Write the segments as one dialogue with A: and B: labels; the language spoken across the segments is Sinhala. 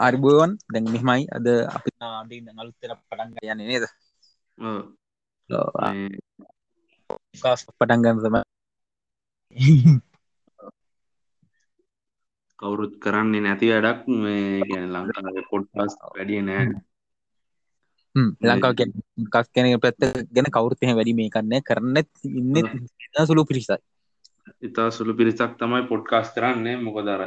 A: අරිබුවන් දැන් මෙමයි අද අපි ආඩි අලුත්තර පටන්ග යන්න නේද? කාස් පටන්ගන්න තම
B: කවුරුත් කරන්නේ නැති වැඩක් මේ ගැන ලංකාව පොඩ්පස් වැඩිය නෑ.
A: ලංකාව කස් කැන පැත්ත ගැන කවුරුත්හ වැඩි මේ කන්න කරන්න ඉන්න සුළු පිරිසයි.
B: ඉතා සුළු පිරිසක් තමයි පොඩ්කාස් කරන්නේ. මොකදර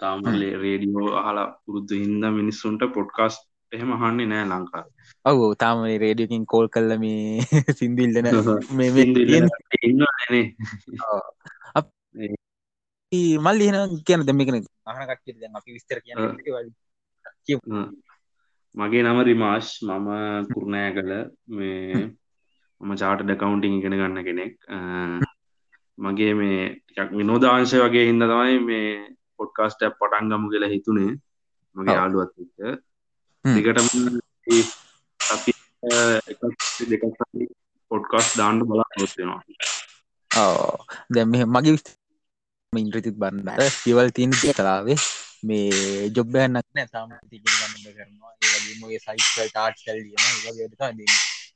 B: තාමලේ රේඩියෝ අහලා පුරුද්ධ හින්ද මිනිස්සුන්ට පොඩ්කාස්ට් එහෙම හන්නේ නෑ ලංකා
A: ඔවු තාම රේඩියකින් කෝල් කල්ල මේ සිින්දිල්ලන මල් ලිහන කියන දෙමිකෙන අහන කට්ට දැන් අපි විස්තර කිය
B: මගේ නම රිමාශ් මම කුරුණෑ කළ මේ මම චාට ඩකවුන්ටිං ඉගෙන ගන්න කෙනෙක්. මගේ මේ ටිකක් විනෝදාංශය වගේ හින්ද තමයි මේ පොඩ්කාස්ට පටන් ගමු කියලා හිතුනේ. මගේ යාලුවත් දිගටම අපි දෙක පොඩ්කාස් දාන්න බලා පොත්වෙනවා
A: දැම මගේ ඉන්ද්‍රතිත් බන්නර පිවල් තියන කලාවේ මේ ජොබ්බයන්නක් නෑ සාම කරනවා. ඒගේ සයිල් ටාට් කල් ලියන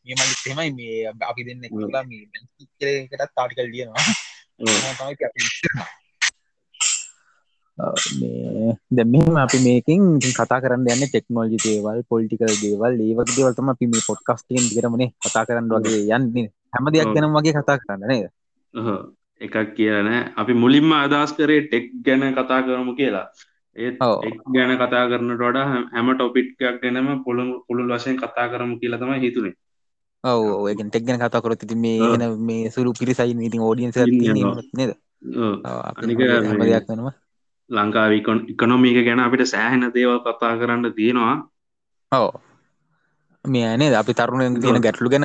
A: ඒමලි තෙමයි මේ අපි දෙන්න කලා මේකටත් තාට් කල් ලියනවා දැම අපි මේකින් කතා කරන්න යන්න ටෙක්නෝජි දේවල් පොලිටිකල් දේවල් ඒවගේ දේවල්තම අපි මේ පොඩ්කස්ටෙන් දිරමනේ කතා කරන්න වගේ යන්න. හැම දෙයක් ගැනම් වගේ කතා කරන්න නේද?
B: එකක් කියන අපි මුලින්ම අදස් කරේ ටෙක් ගැන කතා කරමු කියලා. ඒත් ගැන කතා කරනට වඩා හැම ටොපිට්කයක් ගැනම පොළු පුළුල් වශයෙන් කතා කරමු කියලා තමයි හිතුනේ.
A: ඔව ඒගෙන් ටෙක් ගැන කතා කරොත් ති මේ එන මේ සුරු පිරිසයි ඉතින් ෝඩියන්ස නේද?
B: අනික දෙයක් වෙනවා ලංකාව ඉකොනොමික ගැන අපිට සෑහෙන දේවල් කතා කරන්න තියෙනවා.
A: ඔව. මේ අනේ අපි තරුණ තියෙන ගැටලු ගැන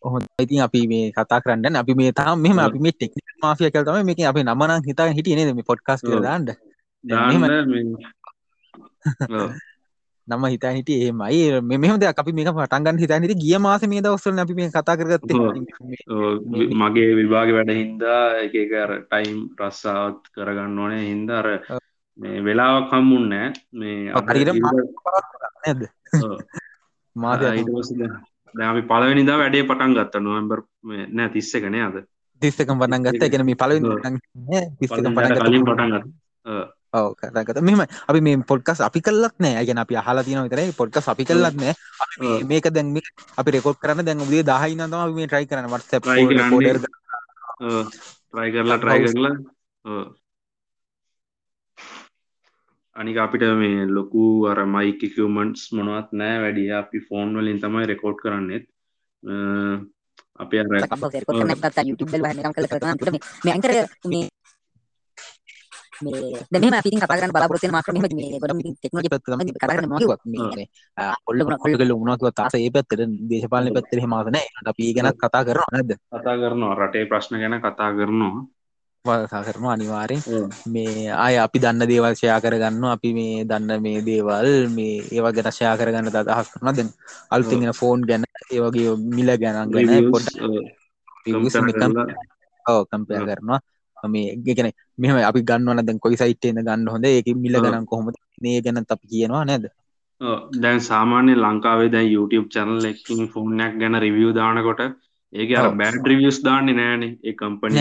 A: ඔහො ඉතින් අපි මේ කතා කරන්න අපි මේ තාම මෙම අපි මේ ටෙක් මාෆිය කල්තම මේක අපි නමන හිතා හිටිය නේද? මේ පොඩ්කාස් දාන්න නම හිතා හිට ඒමයි මෙහම දෙයක් අපි මේක පටන්ගන්න හිතා හිට ගිය මාස මේ දවස්සල අපි මේ කතා කරගත්ත.
B: මගේ විභාග වැඩ හින්දා එකකර ටයිම් රස්සාවත් කරගන්න ඕනේ. හින්දාර මේ වෙලාවක් කම්මුන්නෑ මේ
A: නැද මාද
B: අපි පලවෙනිදා වැඩේ පටන් ගත්ත. නොවම්බර් නෑ තිස්සකනේ අද.
A: තිස්සකම් පටන් ගත්ත. ගැන මේ පලවෙනි
B: පටන් ගත්
A: ඔව කතාගත මෙම අපි මේ පොඩ්කස් අපි කල්ලක් නෑ. ගැන අපි හලා තින විතරයි. පොඩ්කස් අපි කල්ලක් නෑ. මේක දැන් අපි රෙකෝඩ් කරන්න දැන් උදේ දහයි නතම මේ ට්‍රයි කරන වට
B: ට්‍රයි කරලා ට්‍රයි කරලා. අනික අපිට මේ ලොකු අර මයික කිවමන්ස් මොනවත් නෑ. වැඩිය අපි ෆෝන් වලින් තමයි රෙකෝඩ් කරන්නෙත් අප
C: මෙම පින් කතාගන්න බලාපොරත්ත මාක්‍ර මෙම මේ ගොඩ ටෙක්නෝජි පැත්ත තමයි කතාගන්න මොකක් මේ
A: කොල්ල කොල්ලගල උනක්ව තාස ඒ පැත්තට දේශපාලන පැත්තර හමාසන අපි ගැන කතා කරන නැද?
B: කතා කරනවා. රටේ ප්‍රශ්න ගැන කතා කරනවා.
A: කතා කරනවා අනිවාරෙන් මේ අය අපි දන්න දේවල් ෂයා කරගන්න අපි මේ දන්න මේ දේවල් මේ ඒවා ගැන ෂයා කරගන්න අදහස් කරන දැන් අල්තිගෙන ෆෝන් ගැන ඒවගේ මිල ගැන ගැන පොඩ කම්පය කරනවා මේ ගෙන මෙම අපි ගන්නවන දැන් කොයි සයිට්ේන ගන්න හොඳ? එක මිල ගනන් කොහොම මේ ගැන අපි කියනවා නැද?
B: දැන් සාමාන්‍ය ලංකාවේ දැන් YouTube චැනල් එකින් ෆෝනයක් ගැන රිවිය් දානකොට ඒක අර බෑඩ් රිවියස් දාන්නේ නෑනේ ඒ කම්පනි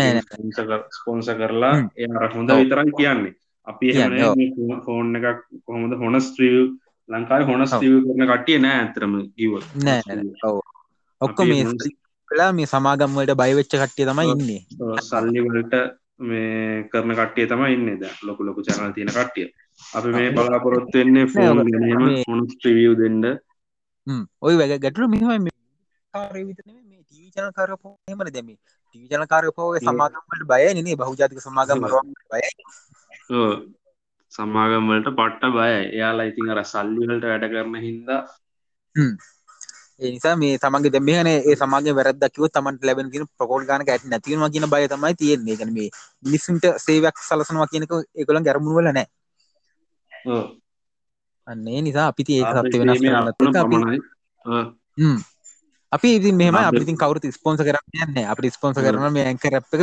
B: ස්පොන්ස කරලා ඒ හොඳ විතරයි කියන්නේ. අපි ෆෝන් එකක් කොහොමද හොනස් ත්‍රිය ලංකායි හොනස් ත්‍රිය කරන කටිය නෑ ඇතරම කිව
A: නෑ ඔක්කො මේ කලා මේ සමාගම්වලට බයිවෙච්ච කට්ටිය තමයි ඉන්නේ.
B: සල්ලිවලට මේ කරන කට්ටිය තමයි ඉන්න ද ලොකු ලොකු චැනල් තියෙන කට්ටිය. අපි මේ බලාපොරොත් වෙන්නේ ෆෝන් ගැනීම හොනස් ්‍රිවිය් දෙන්න.
A: ඔය වැග ගැටලු මෙහම කාරය විතන මේ ටීචන කරපෝ හෙමන දෙම ටීචන කාරපෝගේ සමාගමට බය නේ බහුජාතික සමාගම බය
B: සමාගම්වලට පට්ට බය එයාලා ඉතින් අර සල්ලිවලට වැඩ කරන හින්දා
A: නිසා මේ සමගේ දෙමන ඒ සමගේ වැරදකිව තමන්ට ලැබෙන කියෙන ප්‍රකෝඩ් ගන ඇත් නැතිවීම කියන බය තමයි තියෙන්නේ. ගැන මේ මිනිස්සුන්ට සේවයක් සලසනවා කියනක එකකොළන් ගැරමුණුවල නෑ. අන්නේ නිසා අපිති ඒ සත්‍ය වෙනස් අපි ඉති මෙම අපිති කවරු ස්පොන්ස කරන්න යන්න අපි ස්පොන්ස කරන මේ ඇංක රැප් එක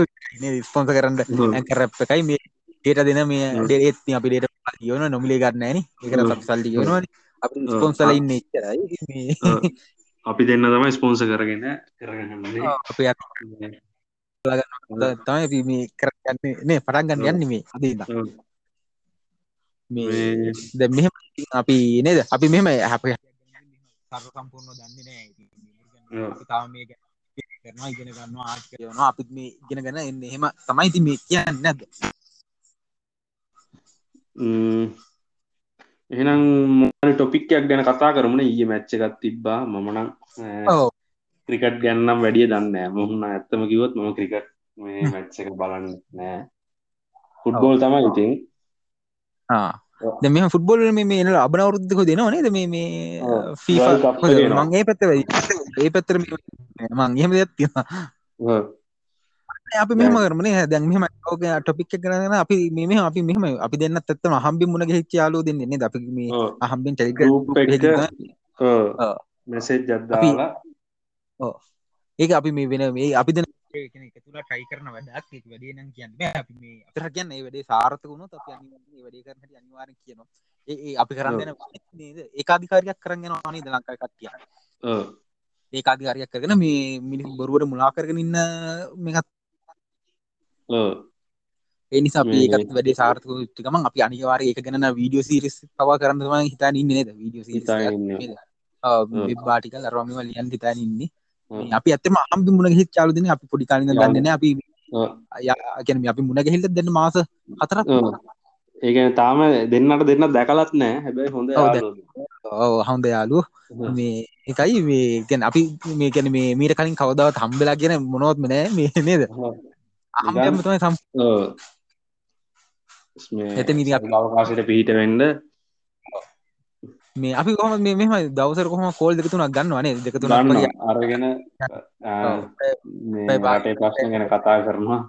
A: ස්පොන්ස කරන්න ඇංක රැප් එකයි මේ ඒට දෙන මේ. ඩේත් අපි ඩේට යන නොමිලේ ගන්න න එකට
B: හ්ම්.
A: අපි සල්ලි යනවන අප. ස්පොන්සල. ඉන්න
B: අ, අපි දෙන්න තමයි ස්පොන්ස කරගෙන කරගන්නේ.
A: අපේ තමයි අපි මේ කරගන්න. නේ පටන් ගන්න යන්න මේ අදන්න මේ
B: මේ
A: ද මෙහෙම අපි නේද? අපි මෙහෙම අප සර්ව සම්පූර්ණ දන්නේ නෑ. ඉතින් මේ
B: ඔව්.
A: අපි තාම මේ ගැන කරනවා ඉගෙන ගන්නවා ආර්ට් කරනවා අපිත් මේ ඉගෙන ගන්න එන්න එහෙම තමයි ඉතින් මේ කියන්නේ නැද්ද
B: එහෙනම් මොන ටොපික්යක් ගැන කතා කරමුණ ඊය මැච්ච එකත් තිබ්බා. මමනම් ක්‍රිකට් ගැන්නම් වැඩිය දන්න මොහුන්න ඇත්තම කිවොත් මම ක්‍රිකට් මේ මැච්ච එක බලන්න නෑ ෆුට්බෝල් තමයි ඉතින්.
A: මෙම ෆුටබොල් මේ මේ එනල අබනවරුද්ධක දෙනවා නේද? මේ මේ
B: ඔව්.
A: ෆීෆා
B: World Cup එක එනවා.
A: මං ඒ පැත්ත ඒ පැත්තර මං එහෙම දෙයක් තියෙනවා. අපි මෙහම කරමනේ දැන් මෙහම ඕක ටොපික් එක කරගෙන අපි මෙම අපි මෙහම. අපි දෙන්න ඇත්තම හම්බි මුණ ගෙච්ච යාලු දෙන්නේ අපි මේ. අහම්බෙන් ටෙලිග.
B: මෙසේජ් ජද්දාලා
A: ඒක අපි මේ වෙන මේ අපි දෙන තුළ ටයි කරන වැඩක්. ඒක වැඩේ නම් කියන්න බෑ. අපි මේ අපිට කියන්න ඒ වැඩේ සාර්ථක වුණොත් අපි අනිවාර්යෙන් ඒ වැඩේ කරන හැටි අනිවාර්යෙන් කියනවා. ඒ ඒ අපි කරන්. දෙන නේද? ඒකාධිකාරියක් කරන් යනවා නේද? ලංකාවේ කට්ටිය
B: ඔව්.
A: ඒකාධිකාරියක් කරගෙන මේ මිනිස් බොරුවට මුලා කරගෙන ඉන්න මේකත්
B: ඔව්.
A: ඒ නිසා අපි
B: මේ-
A: ඒකත් වැඩේ සාර්ථක ගමන් අපි අනිවාර්යයෙන් ඒක ගැන වීඩියෝ සීරීස් පවා කරන්න තමයි හිතාගෙන ඉන්නේ නේද? වීඩියෝ අරවා මේවා ලියන්න හිතාගෙන ඉන්නේ. අපි ඇත්තම අහම්බි මුණ ගිහිත් යාළු දෙන්නේ අපි පොඩි කාලේ ඉඳන්
B: යාළු.
A: දන්නේ නැහැ අපි කියන්නේ අපි මුණ ගැහිල්ල දෙන්න මාස හතරක්
B: ඔව්. ඒ කියන්නේ තාම දෙන්නට දෙන්න දැකලත් නෑ. හැබැයි හොඳ
A: හොඳ යාළුවෝ.
B: ඔව්.
A: මේ එකයි මේ කියන්නේ අපි මේ කියන්නේ මේ මීට කලින් කවදාවත් හම්බෙලා කියන මොනවත්ම නෑ මේ නේද හම්බෙන්න තමයි සම්.
B: මේ
A: එතන
B: සල්ල අවකාශයට පිහිට වෙන්න
A: මේ අපි කොහොම මේ මෙහෙම දවසර කොහොම කෝල් දෙක තුනක් ගන්නවා නේද? දෙක
B: ගන්න අරගෙන. මේ රටේ ප්‍රශ්න ගැන කතා කරනවා.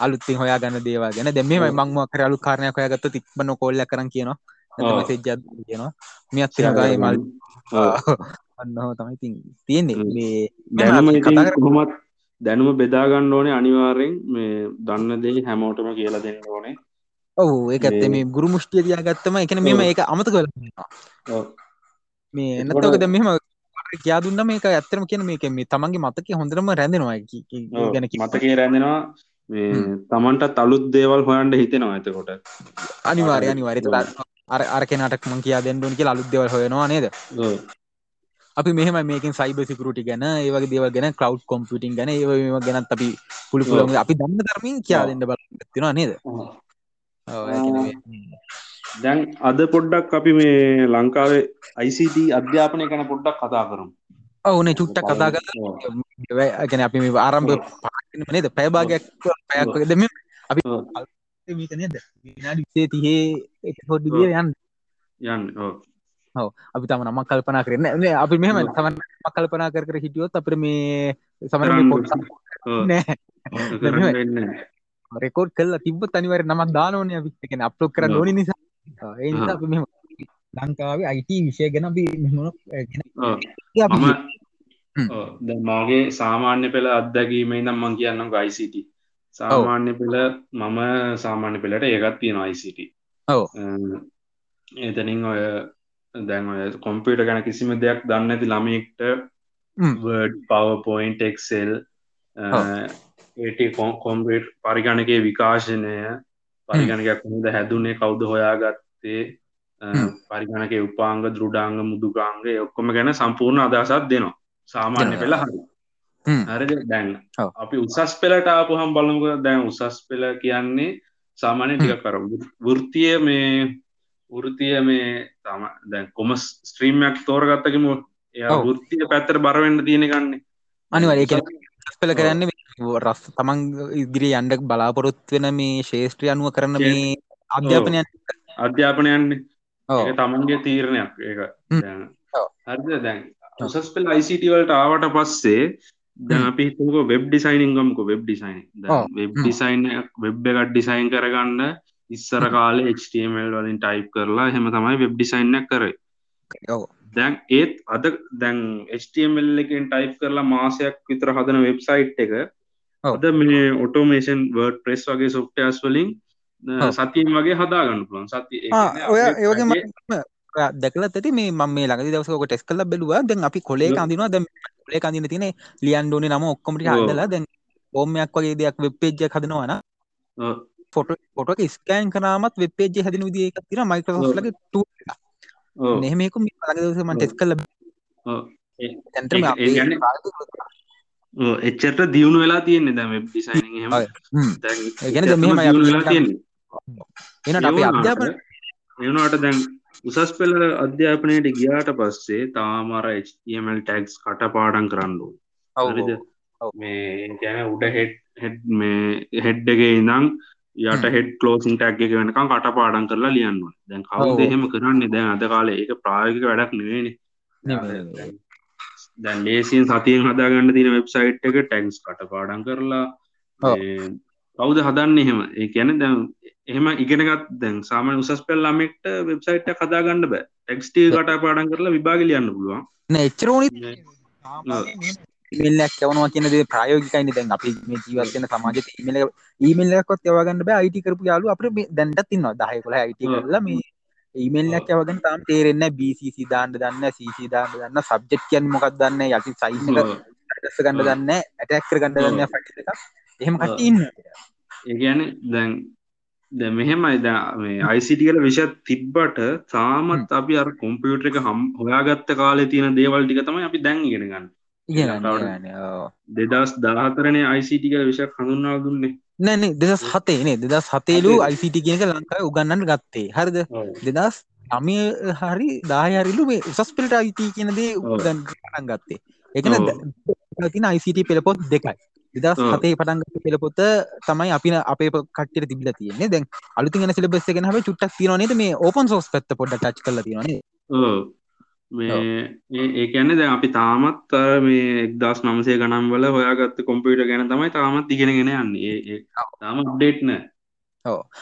A: අලුත්ෙන් හොයා ගන්න දේවල් ගැන. දැන් මෙහෙමයි මම මොකක් හරි අලුත් කාරණයක් හොයාගත්තොත් ඉක්මන කෝල් එකක් කරන් කියනවා. එකක් කියනවා. මියත් තිරගායි මල්
B: ඔව්.
A: අන්න ඔහොම තමයි ඉතින් තියෙන්නේ. මේ
B: ඉතින්
A: කතා කර-
B: කොහොමත් දැනුම බෙදාගන්න ඕනේ අනිවාර්යෙන් මේ දන්න දේ හැමෝටම කියලා දෙන්න ඕනේ
A: ඔව් ඒක ඇත්තේ
B: මේ-
A: ගුරු මුෂ්ටිය තියාගත්තම ඒ කියන්නේ මෙහෙම
B: ඔව්.
A: ඒක යනවා.
B: ඔව්.
A: මේ ඔක දැන් මෙහෙම කියා දුන්නා මේක ඇත්තටම කියන මේක මේ තමන්ගේ මතකේ හොඳටම රැඳෙනවා ඒ. ගැන.
B: මතකේ රැඳෙනවා මේ තමන්ටත් අලුත් දේවල් හොයන්ට හිතෙනවා එතකොට
A: අනිවාර්ය ඒතකොට අර අර කෙනාට මං කියා දෙන්න ඕන කියලා අලුත් දේවල් හොයනවා නේද. අපි මෙහෙම මේකෙන් සයිබර් සිකියුරිටි ගැන ඒ වගේ දේවල් ගැන ක්ලවුඩ් කම්පියුටින් ගැන ඒ වගේ ගැනත් අපි පුළු පුළුවන් අපි දන්න තරමින් කියා
B: ඔව්.
A: දෙන්න බලන්න තියෙනවා නේද?
B: ඔව්.
A: ඔව් ඒ කියන්නේ මේ-
B: දැන් අද පොඩ්ඩක් අපි මේ ලංකාවේ ICT අධ්‍යාපනය ගැන පොඩ්ඩක් කතා කරමු.
A: ඔව් නේ චුට්ටක් කතා. ඒ කියන්නේ අපි මේ ආරම්භ පාඩම් නේද? පැය භාගයක් පැයක් වගේ. දැන් මේ අපි නේද විනාඩි 20 30 එපිසෝඩ් විදියට යන්න.
B: යන්න ඔව්.
A: අපි තම නමක් කල්පනා කරන්න නේ අපි මෙහම. තමන් කල්පනා කර කර හිටියොත් අපිට මේ
B: නැහැ.
A: රෙකෝඩ් කල්ලා තිබ්බත් අනිවාර්ය නමක් දානෝනේ අපි ඒ කියන්නේ අප්ලෝඩ් කරන්න
B: ඔව්.
A: ඕනේ නිසා ඒ නිසා. අපි මෙහෙම ලංකාවේ IT විෂය ගැන අපි
B: මම. ඔව්. දැන් මාගේ සාමාන්‍ය පෙළ අත්දැකීම ඉඳන් මම කියන්නම් ICT සාමාන්‍ය පෙළ මම සාමාන්‍ය පෙළට ඒකත් තියෙනවා ICT
A: ඔව්.
B: එතනින් ඔය දැන් ඔය කොම්පියුටර් ගැන කිසිම දෙයක් දන්නේ
A: හ්ම්.
B: Word PowerPoint Excel ඒට කොම්පියුටර් පරිගණකයේ විකාශනය පරිගණකයක් කොහොමද හැදුනේ කවුද හොයාගත්තේ. පරිගණකයේ උපාංග දෘඩාංග මුදුකාංග ඔක්කොම ගැන සම්පූර්ණ අදහසක් දෙනවා සාමාන්‍ය. පෙළ හරි. හරිද දැන්. අපි උසස් පෙළට ආපුහම් බලමුක දැන් උසස් පෙළ කියන්නේ සාමාන්‍ය ටිකක් කර වෘතිය මේ වෘතිය මේ තම දැන් කොමස් ස්ත්‍රීමයක් තෝරගත්තකම එයා. වෘතිය පැත්තර බරවෙන්න තියෙන ගන්න
A: කියන්නේ පෙළ කරන්නේ රස් තමන් ඉදිරියේ යන්න බලාපොරොත්තු වෙන මේ ශේෂ්ත්‍රය අනුව කරන මේ අධ්‍යාපනය
B: අධ්‍යාපනයන්නේ තමන්ගේ තීරණයක් ඒක. හරිද දැන්. උසස් පෙළ ICT වලට ආවට පස්සේ දැන්. අපි හිතමුකෝ web designing ගමුකෝ web design web. Design web එකක් ඩිසයින් කරගන්න ඉස්සර
A: හ්ම්.
B: කාලේ HTML වලින් ටයිප් කරලා එහෙම තමයි වෙබ් ඩිසයින් එකක් කරේ දැන් ඒත් අද දැන් HTML එකෙන් ටයිප් කරලා මාසයක් විතර හදන වෙබ්සයිට් එක. අද මේ ඔටෝමේෂන් වර්ඩ් ප්‍රෙස් වගේ සොෆ්ටයස් වලින්. සතියෙන් වගේ හදාගන්න පුළුවන් සති
A: ඔය
B: රටේ-
A: දැකලත් ඇති මේ මම මේ ළඟදි දවසක ටෙස් කල්ල බැලුවා දැන් අපි කොලේ දැන් කොලේ අඳින තියෙන ලියන්න ඕනේ නම ඔක්කොම ටික
B: ඔව්.
A: හදලා දැන් ෆෝම්යක් වගේ දෙයක් වෙබ් පේජ් ෆොටෝ එක ස්කෑන් කරාමත් වෙබ් පේජ් එක හැදෙන විදිහ එකක් මයික්‍රොසොෆ්ට්
B: ඔව්.
A: ලගේ ළඟ දවසේ මම ප්‍රායෝගික-
B: ඔව්. එච්චරට දියුණු වෙලා තියෙන්නේ එහෙම
A: ඔව්. හ්ම්.
B: දියුණු
A: අපි
B: වෙලා තියෙන්නේ
A: එනට අපේ අධ්‍යාපන
B: එවුණට දැන් උසස් පෙළ අධ්‍යාපනයට ගියාට පස්සේ තාමර HTML ටැක්ස් කටපාඩම් කරන්න හරිද. මේ ගැන උඩ හෙඩ් හෙඩ් මේ හෙඩ්ඩගේ ඉඳං යට. හෙඩ් කලෝසින් ටැක් එක වෙනකම් කටපාඩම් කරලා ලියන්න ඕන. දැන් කවුද. එහෙම කරන්නේ දැන් අද කාලේ ඒක ප්‍රායෝගික වැඩක් නෙවෙයිනේ. දැන් ලේසියෙන් සතියෙන් හදාගන්න තියෙන වෙබ්සයිට් එක ටැක්ස් කටපාඩම් කරලා
A: ඔව්.
B: මේ කවුද හදන්න එහෙම ඒ කියන දැන් එහෙම ඉගෙනගත් දැන් සාමාන්‍ය උසස් පෙළ ළමෙක්ට වෙබ්සයිට් එකක් හදාගන්න බෑ ටෙක්ස්ට් එක කටපාඩම් කරලා විභාගෙ ලියන්න පුළුවන්
A: නෑ එච්චර ඕනෙත් එකක් යවනවා කියන දේ ප්‍රායෝගිකයිනේ දැන් අපි මේ ජීවත් වෙන සමාජයේ ඊමේල් එක ඊමේල් එකක්වත් යවා ගන්න බෑ IT කරපු අපිට මේ දැන්ටත් ඉන්නවා 10 11 IT
B: ඔව්.
A: කරලා මේ ඊමේල් එකක් යවා ගන්න තාම තේරෙන්නේ BCC දාන්න දන්නේ CC දාන්න දන්නේ නැහැ සබ්ජෙක්ට් කියන්නේ මොකක්ද දන්නේ යටි සයින්. ඇඩ්‍රස් ගන්න. දන්නේ නැහැ ඇටැක් කරගන්න
B: ඔව්.
A: දන්නේ ෆයිල් එකක් එහෙම
B: ඔව්.
A: කට්ටිය ඉන්නවා
B: ඒ කියන්නේ දැන් දැන් මෙහෙමයි දැන් මේ ICT කියලා විෂය තිබ්බට තාමත් අපි අර කොම්පියුටර් එක හම් හොයාගත්ත කාලේ තියෙන දේවල් ටික තමයි අපි දැන් ඉගෙන ගන්න.
A: ඉගෙන ගන්න
B: ලංකාවට
A: ඉගෙන ගන්න ඔව්
B: 2014 නේ ICT කියලා විෂයක් හඳුන්වලා දුන්නේ.
A: නෑ නේ 2007 නේ 2007 ලු
B: හතේ.
A: ICT කියන එක ලංකාවේ උගන්වන්න ගත්තේ හරිද. දෙදස් නමය හරි දාය හරිලු මේ උසස් පිල්ට අයිති කියන දේ
B: ඔව්.
A: උදන් පටන් ගත්තේ එකන. තින ICT පෙළපොත් දෙකයි දෙදස්. හතේ පටන්ගත පෙළපොත තමයි අපි අපේ කට්ට තිබිල තියන්නේ දැන් අලුති ගෙන සිලබස් එක හ චුට්ටක් තියනනේද මේ ඕපන් සෝස් පැත්ත පොඩ ටච් කල තියනේ.
B: මේ ඒ- ඒ කියන්නේ දැන් අපි තාමත් මේ එක්දස් නමසේ ගනම් වල හොයාගත්ත කොම්පියුටර් ගැන තමයි තාමත් ඉගෙනගෙන යන්නේ. තාම අප්ඩේට් නෑ.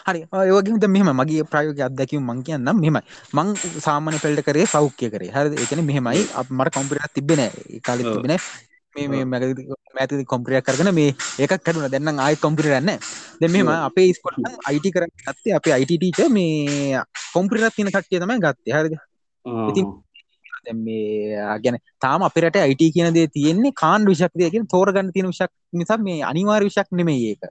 A: හරි. ඒවගේ මෙහම මගේ ප්‍රයෝග අදැකීම මං කියන්නම්. මෙමයි මං සාමාන පෙල්ට කරේ සෞඛ්‍ය කරේ. හරි එකන මෙහෙමයි. මට කොම්පිරත් තිබෙන කාලෙ. තිබෙන මේ මෑති කොම්පිරියක් කරන මේ ඒකක් කටුන දෙන්න ආය කොම්පිරන්න දෙ මෙම
B: ඔව්.
A: අපේ ස්කොට අයිට කරන්න ගත්තේ අපේ අයිටීච මේ කොම්පිරත් තින කට්ටිය තමයි ගත්තේ. හරිද. ඉතින් මේ ගැන තාම අපිරට අයිට කියන දේ තියෙන්නේ කාන් විශක්තියකින් තෝරගන්න තියෙන විශක් නිසා මේ අනිවාර් විශක් නෙමේ ඒක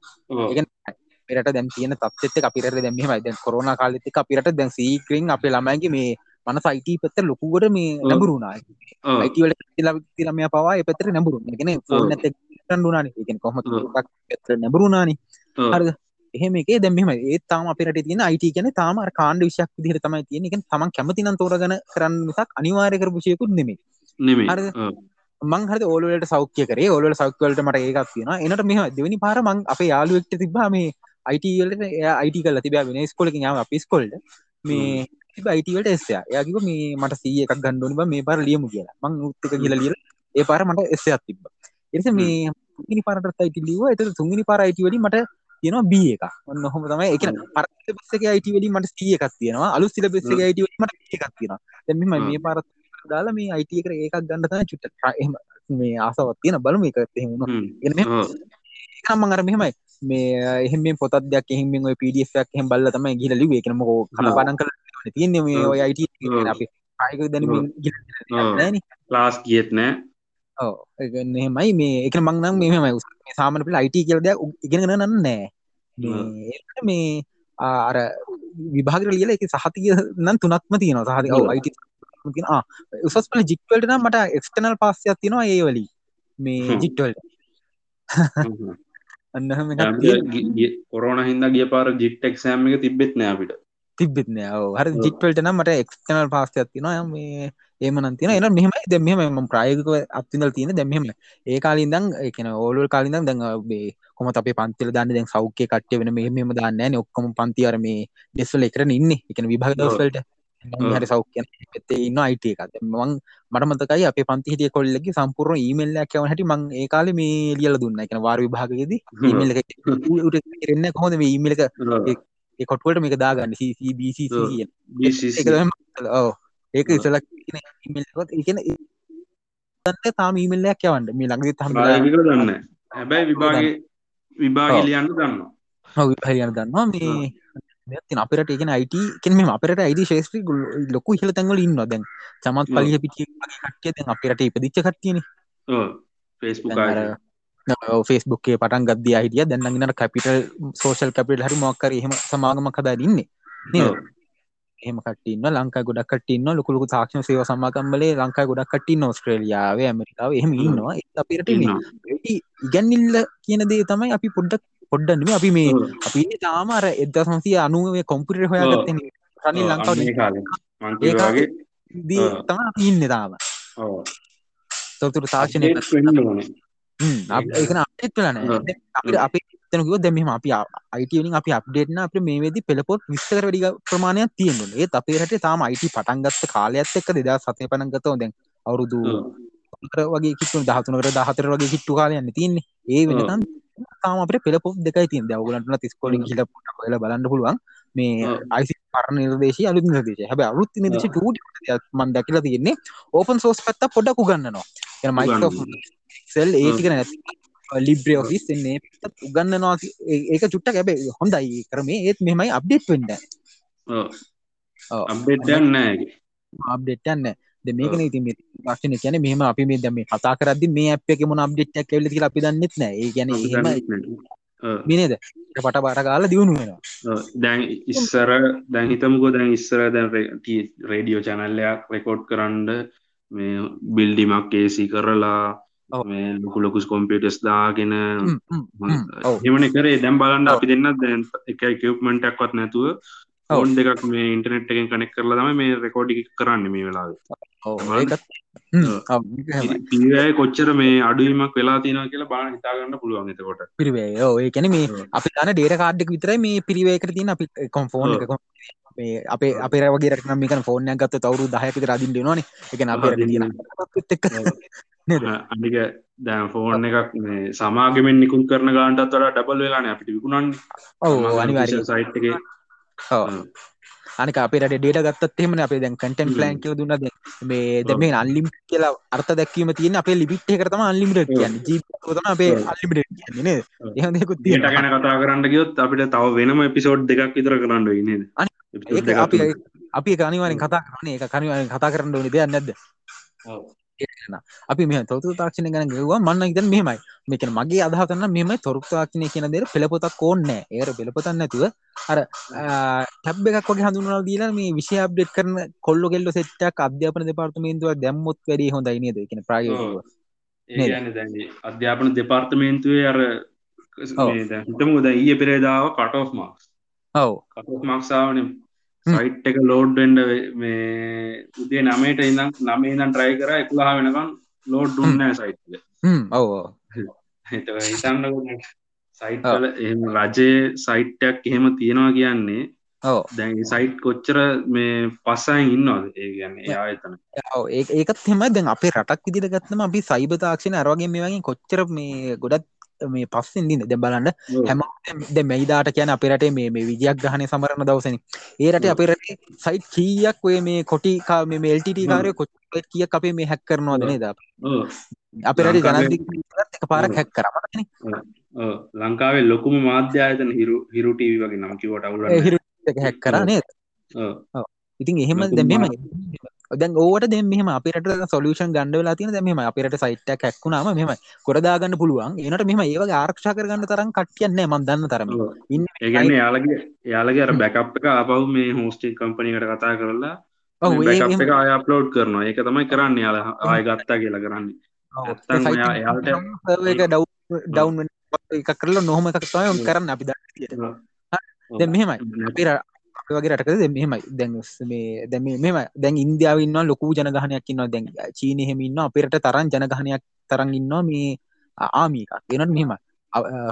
A: අපිරට දැන් තියෙන එක්ක අපිරට දැන් මෙහෙමයි දැන් කොරෝනා කාලෙත් එක්ක අපිරට දැන් සීක්‍රින් අපේ ළමයින්ගේ මේ මනස IT පැත්තට ලොකුවට මේ
B: ඔව්.
A: නැඹුරු වුණා.
B: ඔව්.
A: IT වලට කියලා ළමයා පවා ඒ පැත්තට නැඹුරු. ඒ කියන්නේ ෆෝන්
B: ඔව්.
A: එකත් එක්ක ගන්න උනානේ. ඒ කියන්නේ කොහොමද
B: ඔව්.
A: එකක් පැත්තට නැඹුරු උනානේ.
B: ඔව්.
A: හරිද? එහෙම එකේ දැන් මෙහෙමයි. ඒත් තාම අපේ රටේ තියෙන IT කියන්නේ තාම කාණ්ඩ විෂයක් විදිහට තමයි තියෙන්නේ. ඒ කියන්නේ Taman කැමති නම් තෝරගෙන කරන්න මිසක් අනිවාර්ය කරපු. නෙමෙයි. හරිද?
B: ඔව්.
A: මං හරි ඕල වලට සෞඛ්‍ය කරේ ඕල වල සෞඛ්‍ය වලට මට ඒකක් තියෙනවා. එනට මෙහෙම දෙවෙනි පාර මං අපේ යාළුවෙක්ට තිබ්බා මේ IT වලට එයා IT කරලා තිබ්බා වෙන ඉස්කෝලකින් යාම අපි ඉස්කෝලේට මේ තිබ්බා IT වලට එස් එකක්. එයා කිව්වා මේ මට C එකක් බං මේ පාර ලියමු කියලා. මං උත් එක කියලා ලියලා ඒ පාර මට එස් එකක් තිබ්බා. පස්සේ මේ තුන්වෙනි පාරටත් IT ලිව්වා. ඒතර තුන්වෙනි පාර IT වලින් මට තියෙනවා B එකක්. ඔන්න ඔහොම තමයි. ඒ කියන්නේ පරණ සිලබස් එකේ IT වලින් මට C එකක් තියෙනවා. අලුත් සිලබස් එකේ IT වලින් මට B එකක් තියෙනවා. දැන් මෙහෙමයි මේ පාරත් දාලා මේ IT එකට ඒකක් ගන්න තමයි චුට්ටක් එහෙම මේ ආසාවක් තියෙන බලමු ඒකත් එහෙම වුණා. එන මෙහෙම මම අර මෙහෙමයි මේ එහෙම මේ පොතක් දෙයක් එහෙම මේ ඔය PDF එකක් එහෙම බලලා තමයි ගිහලා ලිව්වේ. ඒක නම් මොකෝ කනපාඩම් කරලා තියෙන්නේ මේ. ඔය IT අපි කායික දැනුමින් ගිහලා. නෑනේ.
B: ක්ලාස් ගියෙත් නෑ.
A: එහෙමයි මේ ඒක නම් මං නම් මේ මෙහෙමයි උස- මේ සාමාන්‍ය පිළ IT කියලා දෙයක් උ- ඉගෙනගෙන නම් නෑ. මේ අර විභාගෙට ලියලා ඒකේ සහතික නම් තුනක්ම තියෙනවා. තියෙනවා. ආ උසස් පෙළ ජිට් වලට නම් මට එක්ස්ටර්නල් පාස් එකක් තියෙනවා ඒ වලින්. මේ
B: හ්ම්.
A: ජිට් වලට.
B: හ්ම්.
A: අන්න
B: කොරෝනා හින්දා ගිය පාර ජිට් එක්සෑම් එක තිබ්බෙත් නෑ අපිට.
A: තිබෙත් නෑ. ඔව්. හරි
B: ඔව්.
A: ජිට් වලට නම් මට එක්ස්ටර්නල් පාස් එකක් තියෙනවා. මේ එහෙම නම් තියෙනවා. එහෙනම් මෙහෙමයි. දැන් මෙහෙමයි. මම ප්‍රායෝගිකව අත්විඳලා තියෙන දැන් මෙහෙමයි. ඒ කාලේ ඉඳන් ඒ කියන්නේ ඕල් වල කාලේ ඉඳන් දැන් මේ කොහොමද අපේ පන්ති වල දාන්නේ දැන් සෞඛ්‍ය කට්ටිය වෙන මෙහෙම මෙහෙම දාන්නේ නැහැනේ ඔක්කොම පන්ති අර මේ ඩෙස් වල එකරනේ ඉන්නේ. ඒ කියන්නේ විභාග දවස්. වලට. හරි සෞඛ්‍ය පැත්තේ IT එකක්. දැන් මම මට මතකයි අපේ පන්ති හිටිය කොල්ලෙක්ගේ සම්පූර්ණ ඊමේල් එකක් යවන හැටි මම ඒ කාලේ මේ ලියලා දුන්නා. ඒ කියන්නේ වාර විභාගයේදී ඊමේල් එක. උට ඉරන්නේ කොහොමද මේ ඊමේල් එක කොටුවලට මේක දාගන්න. BCC. ඒක කියන්නේ දැන් තාම ඊමේල් එකක් යවන්න. මේ හම්බෙලා
B: ප්‍රායෝගිකව දන්නේ. හැබැයි විභාගේ විභාගේ. ලියන්න දන්නවා.
A: හරියන දන්නවා. මේ තින අපට ඒගෙන අයිට කෙන මේ අපට අයිඩ ශේෂත්‍රී ලොකු හිල තැන්වල ඉන්න දැන් චමත් පලිය පිටිය කට්ටිය දැන් අපිරට ඉපදිච්ච කට්තියන
B: ෆෙස්බුක්
A: ෆෙස්බුක්ේ පටන් ගද අයිටිය දැන්නගෙන කැපිටල් සෝෂල් කැපිට හරි මොක්කර එහෙම සමාගම කදා ඉන්නේ. එහෙම කටන්න ලංකා ගොඩක් කටන්න ලොකුලු තාක්ෂණ සේව සමාගම්බලේ ලංකා ගොඩක් කටන්න ඔස්ට්‍රේලියාව ඇමරිකාව එහෙම ඉන්නවා. අපිට ඉගැන්නිල්ල කියන දේ තමයි අපි පොඩ්ඩක් පොඩ්ඩනම අපි මේ අපි තාමර එද සංසිය අනුවේ කොම්පිට හොයාගත්ත රනිල් ලංකාව දී තම ඉන්න තාම. තොතුර තාක්ෂණය ඒකන අපත් වෙලන අපිට අපි තනකව දැම අපි අයිටලින් අපි අප්ඩේට්න අප මේ වෙදි පෙළපොත් විස්තර වැඩි ප්‍රමාණයක් තියෙන ඒ අපේ රට තාම අයිට පටන්ගත්ත කාලයක්ත් එක්ක දෙදා සතය පනගතව දැන් අවුරුදු වගේ කිතු දහතුනකට දහතර වගේ කිට්ටු කාලයන්න තින්නේ ඒ වෙනතන් තාම අපට පෙළපොත් දෙකයි තින් දවගලටන තිස්කොලින් හිල ල බලන්න පුළුවන්. මේ අයිසි පරණ නිර්දේශ අලු නිර්දේශ. හැබ අලුත් නිදේශ ට මන් දැකිලා තියෙන්නේ. ඕපන් සෝස් පත්ත පොඩක් උගන්නනවා මයිකෝ සෙල් ඒටික නැති ලිබ්‍රේ ඔෆිස් එන්නේ උගන්නනවා ඒක චුට්ට ගැබේ හොඳයි කරමේ. ඒත් මෙමයි අප්ඩේට් වෙන්ඩ
B: අප්ඩේට්යන්න
A: අප්ඩේට්යන්න මේකන ඉති පක්ෂණ කියන මෙම අපි මේ දම කතා කරද මේ අප එක මොන අප්ඩේට්ක් කෙල්ලි අපි දන්නෙත් නෑ ඒ ගැන මිනේද පට බාට කාල දියුණු වෙනවා.
B: දැන් ඉස්සර දැන් හිතමකෝ දැන් ඉස්සර දැන් රේඩියෝ චැනල්ලයක් රෙකෝඩ් කරන්න මේ බිල්ඩිමක් ඒසි කරලා මේ ලොකු ලොකුස් කොම්පියටස් දාගෙන එමන කරේ. දැම් බලන්න අපි දෙන්න දැන් එක කවප්මටක්වත් නැතුව ඔවන් දෙකක් මේ ඉන්ටනෙට් එකෙන් කනෙක් කරලා තම මේ රෙකෝඩි කරන්න මේ වෙලා පිරිවෑ කොච්චර මේ අඩුවීමක් වෙලා තියෙන කියලා බාන හිතාගන්න පුළුවන් එතකොට.
A: පිරිවේ ඒ කැන මේ අපි තන ඩේට කාඩ්ඩක් විතර මේ පිරිවේකට තින අපි කොම්ෆෝන් එක. මේ අපේ අපේ වගේ රක්නම් මේක ෆෝර්නයක් ගත්ත තවරු දහයක රදින් දෙනවාන එක අප
B: අනික දැන් ෆෝන් එකක් මේ සමාගමෙන් නිකුල් කරන ගාන්ටත් වඩා ඩබල් වෙලාන අපිට විකුණන්
A: ඔව අනිවාර
B: සයිට් එක.
A: අනික අපේ ඩේට ගත්තත් එෙම අපේ දැන් කටන් ප්ලන් කිය දුන්න. මේ දැම අල්ලිම් කියලා අර්ථ දැක්වීම තියෙන අපේ ලිබිට් කරතම අල්ලිමිට කියන්න. ජීතම අපේ අල්ලිමිට කියන්නේ
B: එහකුත් ගැන කතා කරන්න ගයොත් අපිට තව වෙනම එපිසෝඩ් දෙකක් විතර කරන්න ඉන්න
A: අපි අපි අනිවාරෙන් කතා කරන එක කනිවාරෙන් කතා කරන්න ඕනි දෙයක් නැද්ද අපි මේ තොරතු තාක්ෂණය ගැන ගවා මන්න ඉතන් මෙමයි මේකන මගේ අදහතන්න මෙම තොරතු තාක්ෂණය කියන දෙර පෙළපොතක් ඕන්නෑ ඒර පෙළපොතන්න නැතුව අර ටැබ් එකක් වගේ හඳුනලා දීලා මේ විෂය අප්ඩේට් කරන කොල්ලො කෙල්ලො සෙට්ටක් අධ්‍යාපන දෙපාර්තමේන්තුව දැම්මොත් වැඩි හොඳයි නේද? කියන ප්‍රායෝගිකව.
B: ඒ අධ්‍යාපන දෙපාර්තමේන්තුවේ අර හිතමු ද ඊය පෙරේදාව කටෝ් මාක්ස්
A: ඔව.
B: කටෝ් මාක්සාාවන සයිට් එක ලෝඩ්ඩෙන්ඩ මේ උදේ නමට ඉඳම් නමේ දන් ට්‍රයි කර එකුලා වෙනකම් ලෝඩ් දුන්න සයිට්ල
A: ඔව
B: හිතන්න සයිට්ල එම රජයේ සයිට්ටයක් එහෙම තියෙනවා කියන්නේ
A: ඕ
B: දැන් සයිට් කොච්චර මේ පස්සයෙන් ඉන්නවාද? ඒ ගැන්න එයා එතන
A: ඒකත් හෙම දැන් අපේ රටක් විදිට ගත්තම අපි සයිබ තාක්ෂණ අරවාගේ මේ වගේ කොච්චර මේ ගොඩත් මේ පස්සෙන් දින්න දැ බලන්න. හැම ද මැයිදාට කියන අපිරට මේ මේ විජයක් ගහන සමරණ දවසන. ඒරට අපිරට සයිට් කීයක් ඔය මේ කොටිකා මේ මෙල්ට කාරය කොච් කිය අපේ මේ හැක් කරනවා දනේ ද අපිරට ජනදි පාරක් හැක් කරමන
B: ලංකාවේ ලොකුම මාධ්‍යායතන හිරු හිරුටීවි වගේ නමකිවට අවුල
A: හිරු හැක් කරනේ ඉතින් එහෙම දැමම දැන් ඕට දෙ මෙම අපිට සොලූෂන් ගණඩ ලා තින දෙම අපිට සයිට් හැක්ුණාම මෙම කොරදාගන්න පුළුවන්. ඒනට මෙම ඒව ආරක්ෂා කරගන්න තරම් කට්ියන්න ම දන්න තරම.
B: ඒගන්න යාලගේ යාලගේ අර බැකප් එක ආපව් මේ හෝස්ටික් කම්පනිකට කතා කරලා එක අය අප්ලෝඩ් කරනවා. ඒක තමයි කරන්න යාල. ආය ගත්තා කියලා කරන්නේ.
A: ඩව් ඩව් එක කරලා නොහම එකක් තමයි කරන්න අපි ද මෙහෙමයි. අපිර වගේ රටකද? මෙහෙමයි. දැන් මේ දැම මෙම දැන් ඉන්දියාවන්න ලොකු ජනගහනයක් ඉන්නවා. දැන් චීන හෙමඉන්න අපිරට තරන් ජනගහනයක් තරන් ඉන්නවා මේ ආමික එනත් මෙහෙම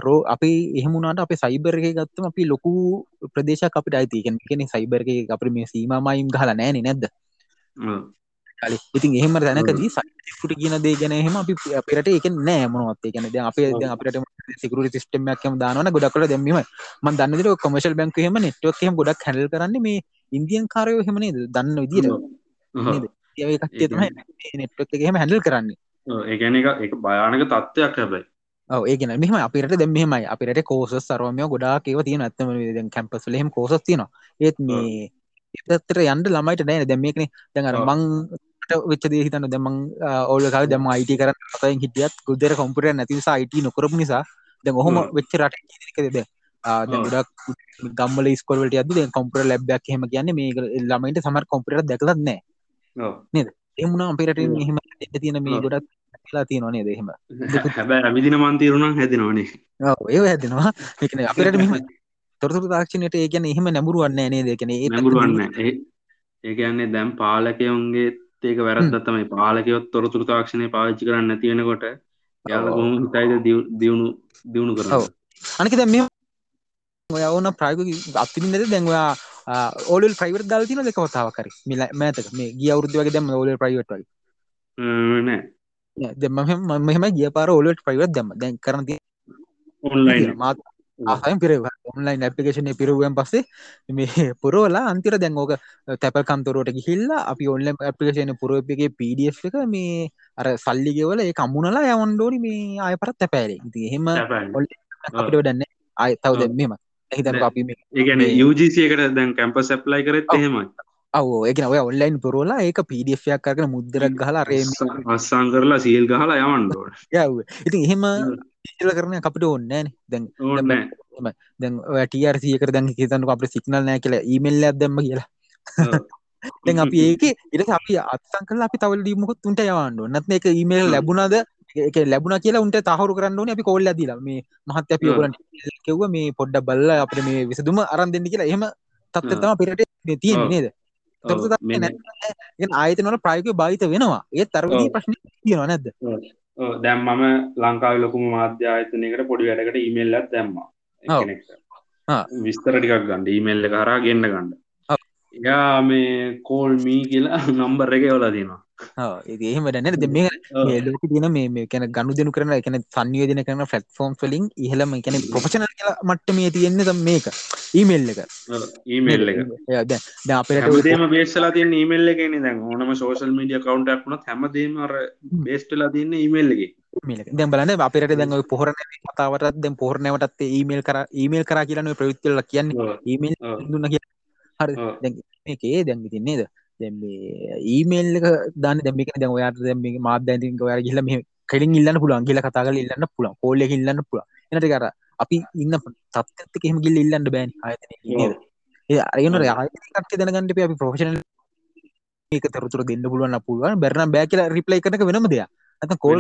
A: රෝ අපි එහමුණට අප සයිබර්ගය ගත්තම අපි ලොකු ප්‍රදේශක් අපිට අයිතිකෙන කෙනෙ සයිබර්ගය අප මේ සීමමයිම් ගහල නෑන නැද්ද? කලි ඉතින් එහෙම දැනකදී සයිකුට කියන දේ ගැන එහෙම අපි අපිරට එක නෑ මොනවත්තේ ගැන ද අපේ අපිට සිකරු සිස්ටමයක්ම දාන ගොඩක්ල දැමීම මන් දන්නදිර කොමශල් බැංක හෙම නෙට්වක් ගොඩක් හැල් කරන්න මේ ඉන්දියන් කාරයෝ හෙමනේ දන්න විදිර ඒකටේ තමයි නෙට්වක් එහෙම හැඩල් කරන්නේ.
B: ඒගැන එක එක භයානක තත්ත්වයක් හැබයි.
A: ඒගෙන මෙම අපිට දෙ මෙමයි අපිට කෝස සරවමය ගොඩා ඒව තියෙන ඇත්තම කැම්පස් ලහෙම කෝසස් තියනවා. ඒත් මේ එතත්තර යන්ඩ ළමයිට නෑන. දැම් මේකන දැඟර මං වෙච්ච දේ හිතන්න. දෙමං ඕල කාල දෙම අයිට කර තයින් හිටියත් ගුදර කොම්පුට නැතිසා අයිට නොකරපු නිසා දැ ඔහොම වෙච්ච රට දෙද ගොඩක් ගම්මල ස්කොල්ට අද කොම්පර ලැබ්යක් හෙම කියන්න මේ ළමයිට සමර කොම්පිට දැකලත් නෑ නේද? එමුණා අපිරට එහෙම තියෙන මේ ගොඩක් ලා තියෙනවා නේද එහෙම?
B: හැබැ ඇවිදින මන්තීරුණම් හැදිනවානේ
A: ඒ හැදෙනවා එකන අපිරට මෙම තොරතුර තාක්ෂණයට ඒ ගැන එහෙම නැමුරුවන්න නේ දෙකන ඒ
B: නැමුරුවන්න ඒ කියන්නේ දැම් පාලකයවුන්ගේ ඒක වැරද්ද තමයි. පාලකයොත් තොරතුර තාක්ෂණය පාවිච්චි කරන්න නැතිවෙනකොට යාල හොම හිතයිද දියුණු දියුණු කර
A: අනික දැ මෙ ඔය ඕන ප්‍රයග අපිනද දැන්වා ඕල් ප්‍රයිවර් දල් තින දෙක වතාව කර මිල මෑතක. මේ ගිය අවුද්ධ වගේ දැම ඕල ප්‍රයිවට් වගේ?
B: නෑ.
A: දෙම මෙහම ගිය පාර ඔලට ප්‍රයිවර් දැම දැන් කරන
B: ඔන්ලයින්
A: මාත් ආසයම් පිරව. ඔන්ලයින් ඇපිකේෂන පිරුවෙන් පස්සේ මේ පුරෝලා අන්තිර දැන් ඕක තැපල් කන්තරුවට ගිහිල්ලා අපි ඔන්ලම් ඇපිකේෂන පුරෝපගේ පඩF එක මේ අර සල්ලිගෙවල ඒ කම්මුණලා යවන්ඩෝනි මේ අය පරත් තැපෑරේ ඉති එහෙම අපිට ඩන්න අය තව දැම්මම හිතන අපි
B: ඒගැන යුජසියකට දැන් කැම්පස් ඇප්ලයි කරත් එහෙමයි.
A: ඒකන ඔය ඔන්ලයින් පුරෝලා ඒක පඩFයක් කරන මුද්දරක් ගහලා රේම
B: අස්සං කරලා සීල් ගහලා යවන්ඩෝට
A: යව ඉතින් එහෙම ඉටල කරන අපිට ඕන්නෑන දැන් දැන් ටියරසියක දැන් හිතන්නක අපට සික්නල් නෑ කියලා ඊමල්ල ඇදම්ම කියලා. දැන් අපි ඒක ඉට අපි අත්සං කල අපි තවල් දීමකොත් තුන්ට යවන්න නැත්න එක ඊමේල් ලැබුණද? එක ලැබුණ කියලා උන්ට තහරු කරන්න අපි කොල්ල දීලා. මේ මහත් අපි ඔයගොල්ලන් කිව්ව මේ පොඩ්ඩක් බලලා අපිට මේ විසඳුම අරන් දෙන්න කියලා. එහෙම තත්ත්වය තමයි පිටට තියෙන්නේ නේද? ආයතනවල ප්‍රයෝග භාවිත වෙනවා. ඒත් තරවිදි ප්‍රශ්න තියෙනවා නැද්ද
B: දැම් මම ලංකාව ලොකුම මාධ්‍ය ආයතනයකට පොඩි වැඩකට ඉමල්ලත් දැම්මා. විස්තර ටිකක් ගන්න ඊමල්ල කරා ගන්න ගන්න. යා මේ කෝල් මී කියලා නම්බර එක යවලා දෙනවා
A: ඒහෙම දැන දෙ මේ ලෝක තින මේ කැන ගණු දෙනු කරන එකන සංයෝජන කරන ෆලට් ෆෝම් ලින් ඉහලම කැන ප්‍රපෂන කියලා මට්ට මේ තියෙන්නේ තම් මේක. ඊමේල් එක.
B: ඊමේල් එක.
A: ද අපට
B: දේම බේස්සලා තියන ඊමේල් එක දැන්. ඕනම සෝශල් මීඩිය කවන්ටක් වුණත් හැමදේම අර බේස්ටලා තියන්න ඊමේල් එක.
A: දැන් බලන්න අපිට දැන් පොහරන කතාවටත් දැන් පොහරනයවටත් ඊමේල් කර ඊමේල් කර කියලන ප්‍රවිත්වල කියන්නේ. ඊමේල් දුන්න කිය හරි. මේකේ දැන් තින්නේද දැම් ඊමේල් දන්න දැමික දැ ඔයාට දැම මාධ්‍යන්තික ඔයා ගිල මේ කලින් ඉල්ලන්න පුළුවන් කියල කතාගල ඉල්ලන්න පුළ පොල්ල ඉල්ලන්න පුළ එනට කර අපි ඉන්න තත්ක එහෙම ගිල් ඉල්ලන්න බෑන් ආයතන ඒ අයන ආයකට දැනගන්නට අපි ප්‍රෝෂණ ඒක තරුතුර දෙන්න පුළුවන් පුළුවන්. බැරන බෑ කියලා රිප්ලයි කරක වෙනම දෙයක්. ඇත කෝල්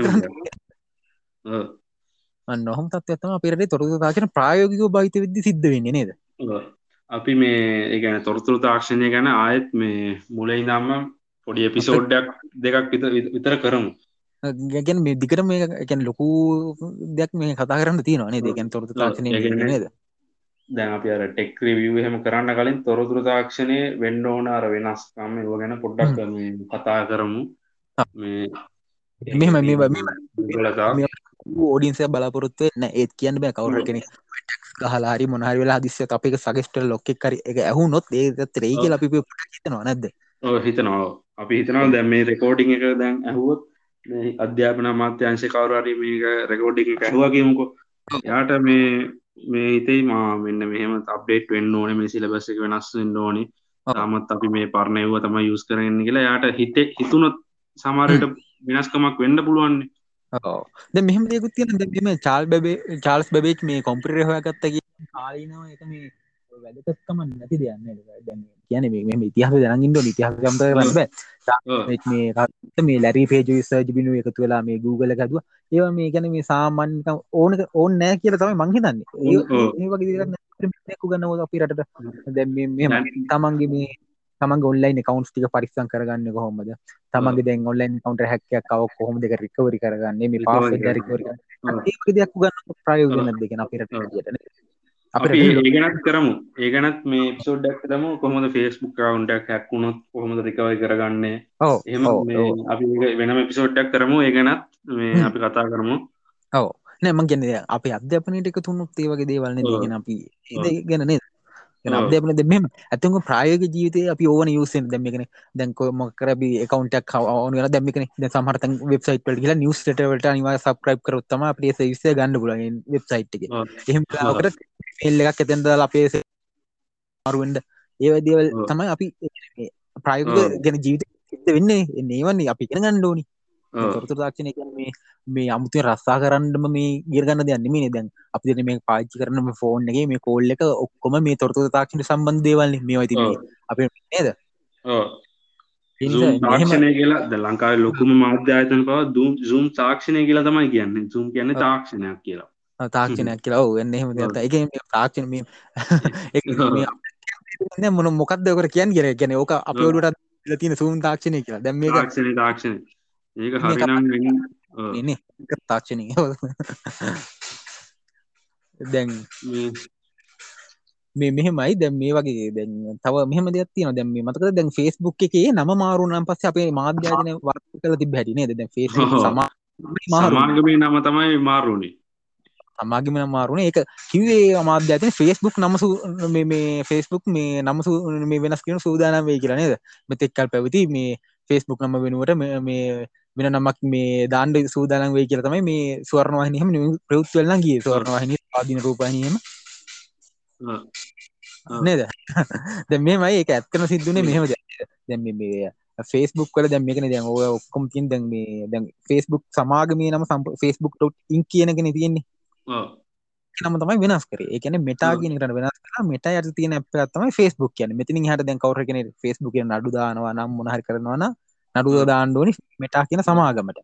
A: නොහම තත්වත්තම අපිරට තොරතු තාචන ප්‍රායෝගික භහිත විද්දි සිද්ධ වෙන්නේ නේද
B: අපි මේ ඒගැන තොරතුරු තාක්ෂණය ගැන ආයත් මේ මුලයි දම්ම පොඩි එපිසෝඩ්ඩක් දෙකක් විතර කරමු.
A: ගැන් මේ දිකට මේ එකැන ලොකු දෙයක් මේ කතා කරන්න තියෙනවානේ දෙකැන් තොරතු තාක්ෂණය නේද?
B: දැන් අපි අර ටෙක් රිවිය් එහෙම කරන්න කලින් තොරතුරු තාක්ෂණය වෙන්න ඕන අර වෙනස්කම් ඒව ගැන පොඩ්ඩක් කතා කරමු. මේ
A: මෙම මේ ඕඩින්සය බලාපොරොත්තුව න ඒත් කියන්න බෑ කවුර කෙනෙ ගහලාරි මොනහරි වෙලා දිස්ස අපික සගෙස්ට ලොක්ක කරි එක ඇහු නොත් ඒත් රේ කියල අපි හිතනවා නැද්ද
B: හිතනවා. අපි හිතනවා දැම් මේ රෙකෝඩිං එක දැන් ඇහුවොත් අධ්‍යාපන අමාත්‍යංශ කවරරි මේක රෙකෝඩිං එක ඇහවා කියමුකෝ. යාට මේ මේ හිතයි මා මෙන්න මෙහම අප්ඩේට් වෙන්න ඕන මේ සිලබස්ස එක වෙනස් වෙන්න ඕනි. තාමත් අපි මේ පරණයව තම යුස් කරන්න කියලා යාට හිත හිතුනොත් සමාරයට වෙනස්කමක් වෙන්න පුළුවන්නේ.
A: ද මෙහම දෙකුත් තියෙන දෙම චාල් බැබේ චාල්ස් බැබේච් මේ කොම්පිරේ හොයගත්තගේ කාලීනවා එක මේ වැදකත්කම නැති දෙයන්න කියන මේ ඉතිහස දැනගින්ඩ ඉතිහස ගම්ත කරන්න බෑ. මේ මේ ලැරි පේජ සර්ජ බිනු එකතු වෙලා මේ Google හැදුව. ඒවා මේ ගැන මේ සාමන් ඕන ඕන්න නෑ කියල තමයි මංහිතන්නේ ඒ වගේ ගන්න අපිරට දැම් තමන්ගේ මේ තමන් ඔන්ලයින් කවන්ස් ටික පරිස්සන් කරගන්න කොහොමද? තමන්ගේ දැන් ඔන්ලයින් කවන්ට හැක්කයක් කව කොහොම දෙක රිකවරි කරගන්න? මේ දෙයක් ගන්න ප්‍රයෝජන දෙකෙන අපිරට
B: අපි ඒගනත් කරමු. ඒගනත් මේ පිසෝඩ්ඩක් කරම. කොහොමද ෆේස්බුක් කවන්ටක් හැක්කුණොත් කොහොමද රිකවයි කරගන්නේ? එහම අපි වෙනම පිසෝඩ්ඩක් කරමු. ඒගනත් මේ අපි කතා කරමු.
A: ඔව. නෑම ගැන අප අධ්‍යාපනයට එක තුන්නුත් ඒ වගේ දේවල්න දගෙන අපි ගැන නේද. අධ්‍යාපන දෙම ඇතුම ප්‍රායෝග ජීවිතය අපි ඕන යුසෙන් දැම්මගෙන දැන්කො මොකර කවන්ටක් කවන දැමිකන සමහත වෙබ්සයිට කියලා නිවස්ටට නිවා සබ්‍රයිප් කරොත්තම අපේ විස ගන්න පුල වෙබ්සයිට් එක. එහෙම එල්ල එකක් ඇතැන්දල අපේ මරුවෙන්ඩ ඒවදවල්. තමයි අපි ප්‍රයෝග. ගැන ජීවිත වෙන්නේ ඒවන්නේ අපි කෙන ගණ්ඩෝනි
B: ඔව්.
A: තොරතුර තාක්ෂණය කියන්නේ මේ මේ අමුතුවෙන් රස්සා කරන්නම මේ ගිරගන්න දෙයක් නෙමෙයි දැන් අපි දැන් මේ පාවිච්චි කරන මේ ෆෝන් එකේ මේ කෝල් එක ඔක්කොම මේ තොරතුරු තාක්ෂණයට සම්බන්ධ දේවල් නේ. මේවා ඉතින් මේ
B: ඔව්.
A: අපේ නේද?
B: තාක්ෂණය කියලා ද ලංකාවේ ලොකුම මාධ්‍ය ආයතන පවා දූම් සූම් තාක්ෂණය කියලා තමයි කියන්නේ. සූම් කියන්නේ. තාක්ෂණයක් කියලා.
A: තාක්ෂණයක් කියලා. ඔව් එන්න එහෙම මේ තාක්ෂණ මේ. මේ මොන මොකක්ද ඔකට කියන්නේ කියලා. ඒ කියන්නේ ඕක අපේ දීලා තියෙන සූම් තාක්ෂණය කියලා. දැන් මේක
B: තාක්ෂණය තාක්ෂණය ඒක හරිනම්
A: තාක්ෂණය. දැන්
B: මේ
A: මෙහෙමයි. දැන් මේ වගේ දැන් තව මෙහෙම දෙයක් තියෙනවා. දැන් මේ මතකද? දැන් Facebook එකේ නම මාරු වුණාන් පස්සේ අපේ මාධ්‍ය ආයතන වර්ධනය කරලා තිබ්බ හැටි නේද? දැන් Facebook. සමා.
B: සමාගමේ නම තමයි මාරුනේ
A: සමාගම නම මාරු වුණේ ඒක කිව්වේ මාධ්‍ය ආයතන Facebook නම සු- මේ Facebook මේ නම සු- මේ වෙනස් කරන සූදානම් වෙයි කියලා නේද? මෙතෙක් කල් පැවති මේ Facebook නම වෙනුවට මේ වෙන නමක් මේ දාන්න සූදානම් වෙයි කියලා තමයි මේ ස්වර්ණ වාහිනිය එහෙම නිවුස් ප්‍රවෘත්ති වල නම් ගියේ ස්වර්ණ වාහිනිය ආදීන.
B: ඔව්.
A: නේද දැන් මෙහෙමයි ඒක ඇත්තම සිද්ධුනේ මෙහෙම දෙයක් නේද? දැන් මේ මේ Facebook වල දැන් ඔය ඔක්කොම තියෙන දැන් මේ දැන් Facebook සමාගමේ නම facebook.in කියන එකනේ තියෙන්නේ
B: ඔව්.
A: ඒ නම තමයි වෙනස් කරේ ඒ කියන්නේ මෙටා
B: ඔව්.
A: කියන එකට වෙනස් කරලා මෙටා යට තියෙන එකක් තමයි Facebook කියන්නේ මෙතනින් එහාට දැන් කවුරු කෙනෙක් Facebook එකේ නඩු දානවා නම් මොන හරි දාන්න ඕනි මෙටා කියන සමාගමට.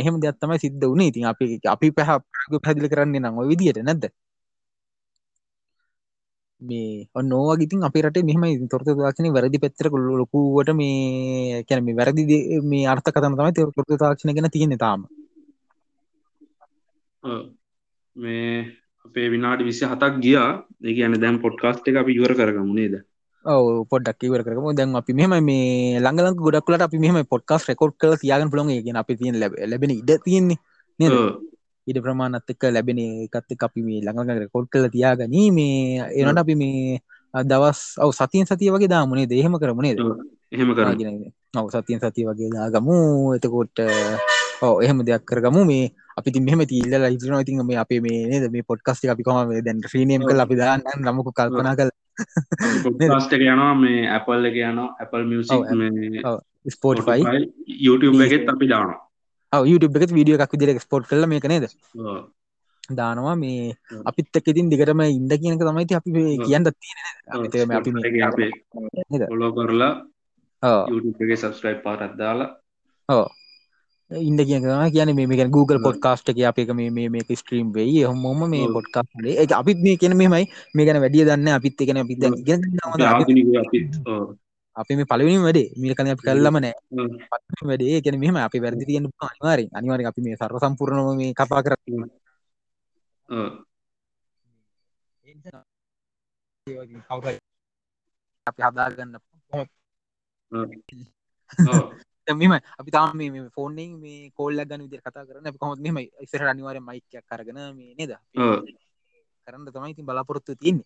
A: එහෙම දෙයක් තමයි සිද්ධ වුණේ ඉතින් අපි අපි පහ පැහැදිලි කරන්නේ නම් ওই විදිහට නැද්ද? මේ ඔන්න ඕවා ඉතින් අපේ රටේ මෙහෙමයි. තොරතුරු තාක්ෂණය වැරදි පැත්තට ලොකුවට මේ කියන්නේ මේ වැරදි මේ අර්ථකථන තමයි තොරතුරු තාක්ෂණය ගැන තියෙන්නේ තාම.
B: මේ අපේ විනාඩි විසි හතක් ගියා. ඒ කියන දැම් පොඩ්කාස්ට් එක අපි ඉවර කරගමු නේද
A: ඔව් පොඩ්ඩක් ඉවර කරගමු. දැන් අපි මෙහෙමයි මේ ළඟ ළඟ ගොඩක් වෙලාට අපි මෙහෙමයි පොඩ්කාස්ට් රෙකෝඩ් කරලා තියාගන්න පුළුවන්. ඒ කියන්නේ අපි තියෙන ලැබ- ලැබෙන ඉඩ තියෙන්නේ නේද? ඉඩ ප්‍රමාණත් එක්ක ලැබෙන එකත් අපි මේ ළඟ ළඟ රෙකෝඩ් කරලා තියාගනි. මේ ඒනට අපි මේ දවස් ඔව් සතියෙන් සතිය වගේ දාමු නේද? එහෙම කරමු නේද?
B: ඔව්. එහෙම කරමු
A: ආගෙන ඔව් සතියෙන් සතිය වගේ දාගමු එතකොට ඔව් එහෙම දෙයක් කරගමු මේ අපි ඉතින් මෙහෙම තීල්ලලා ඉතිනවා ඉතින් මේ අපේ මේ නේද මේ පොඩ්කාස්ට් අපි කොහොම මේ දැන් රීනේම්
B: ඔව්.
A: කරලා අපි දාන්න නමුක කල්පනා කරලා
B: එක යනවා මේ Apple එක යනවා මේ
A: ඔව් Spotify.
B: Spotify, YouTube එකෙත් අපි දානවා.
A: YouTube එකේ වීඩියෝ එකක් විදිහට එක්ස්පෝර්ට් කරලා මේක නේද?
B: ඔව්.
A: දානවා මේ. අපිත් එක්ක ඉතින් දිගටම ඉන්න කියන එක තමයි ඉතින් අපි මේ
B: ඔව්.
A: කියන්නත් තියෙන්නේ මේ අපි මේ
B: ෆොලෝ කරලා YouTube එකේ subscribe පාරක් දාලා
A: ඔව් ඉන්න කියන එක තමයි කියන්නේ. මේ කියන්නේ Google podcast එකේ අපි එක මේ මේක ස්ට්‍රීම් වෙයි. එහෙමම මේ වල. ඒක අපිත් මේ කියන්නේ මෙහෙමයි. මේ ගැන වැඩිය දන්නේ. අපිත් කියන්නේ අපිත්
B: අපි
A: මේ පළවෙනිම වැඩේ. මේක කලින් අපි.
B: ඔව්.
A: පළවෙනිම වැඩේ කියන්නේ මෙහෙමයි. අපි වැරදි තියෙන්න පුළුවන් අනිවාර්යෙන්. අනිවාර්යෙන් අපි මේ සර්ව සම්පූර්ණව මේ කතා කරා.
B: ඔව්.
A: ඒ නිසා ඒ වගේ කවුරු හරි අපි හදාගන්න මෙහෙමයි. අපි තාම මේ එකෙන් මේ කෝල් එකක් ගන්න විදිහට කතා කරන්නේ අපි කොහොමද? මෙහෙමයි. ඉස්සරහට අනිවාර්යෙන් මයික් එකක් අරගෙන මේ නේද. කරන්න තමයි ඉතින් බලාපොරොත්තු තියෙන්නේ.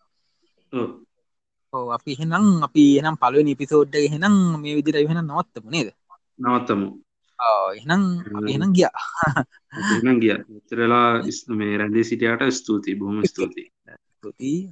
B: ඔව්.
A: අපි එහෙනම් අපි එහෙනම් පළවෙනි එපිසෝඩ් එක එහෙනම් මේ විදිහට එහෙනම් නවත්තමු නේද?
B: නවත්තමු.
A: එහෙනම් එහෙනම් ගියා.
B: එහෙනම් ගියා. ඉස්- මේ රැඳී සිටියාට ස්තුතියි. බොහොම ස්තුතියි.
A: ස්තුතියි